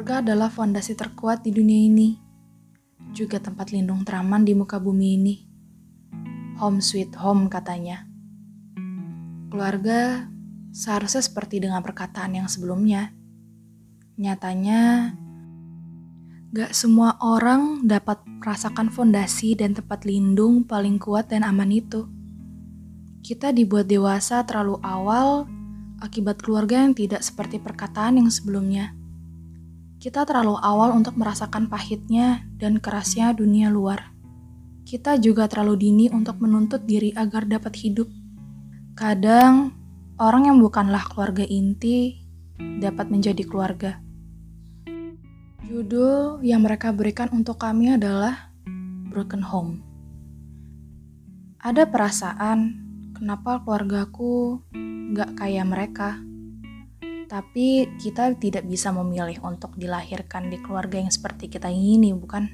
Keluarga adalah fondasi terkuat di dunia ini, juga tempat lindung teraman di muka bumi ini. Home sweet home katanya. Keluarga seharusnya seperti dengan perkataan yang sebelumnya. Nyatanya, gak semua orang dapat merasakan fondasi dan tempat lindung paling kuat dan aman itu. Kita dibuat dewasa terlalu awal akibat keluarga yang tidak seperti perkataan yang sebelumnya. Kita terlalu awal untuk merasakan pahitnya dan kerasnya dunia luar. Kita juga terlalu dini untuk menuntut diri agar dapat hidup. Kadang, orang yang bukanlah keluarga inti dapat menjadi keluarga. Judul yang mereka berikan untuk kami adalah Broken Home. Ada perasaan kenapa keluargaku gak kayak mereka tapi kita tidak bisa memilih untuk dilahirkan di keluarga yang seperti kita ini, bukan?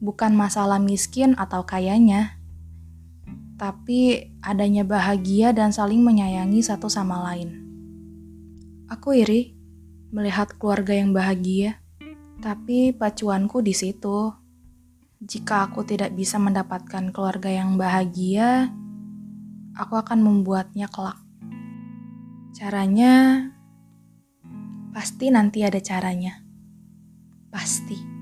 Bukan masalah miskin atau kayanya, tapi adanya bahagia dan saling menyayangi satu sama lain. Aku iri melihat keluarga yang bahagia, tapi pacuanku di situ. Jika aku tidak bisa mendapatkan keluarga yang bahagia, aku akan membuatnya kelak. Caranya Pasti nanti ada caranya. Pasti.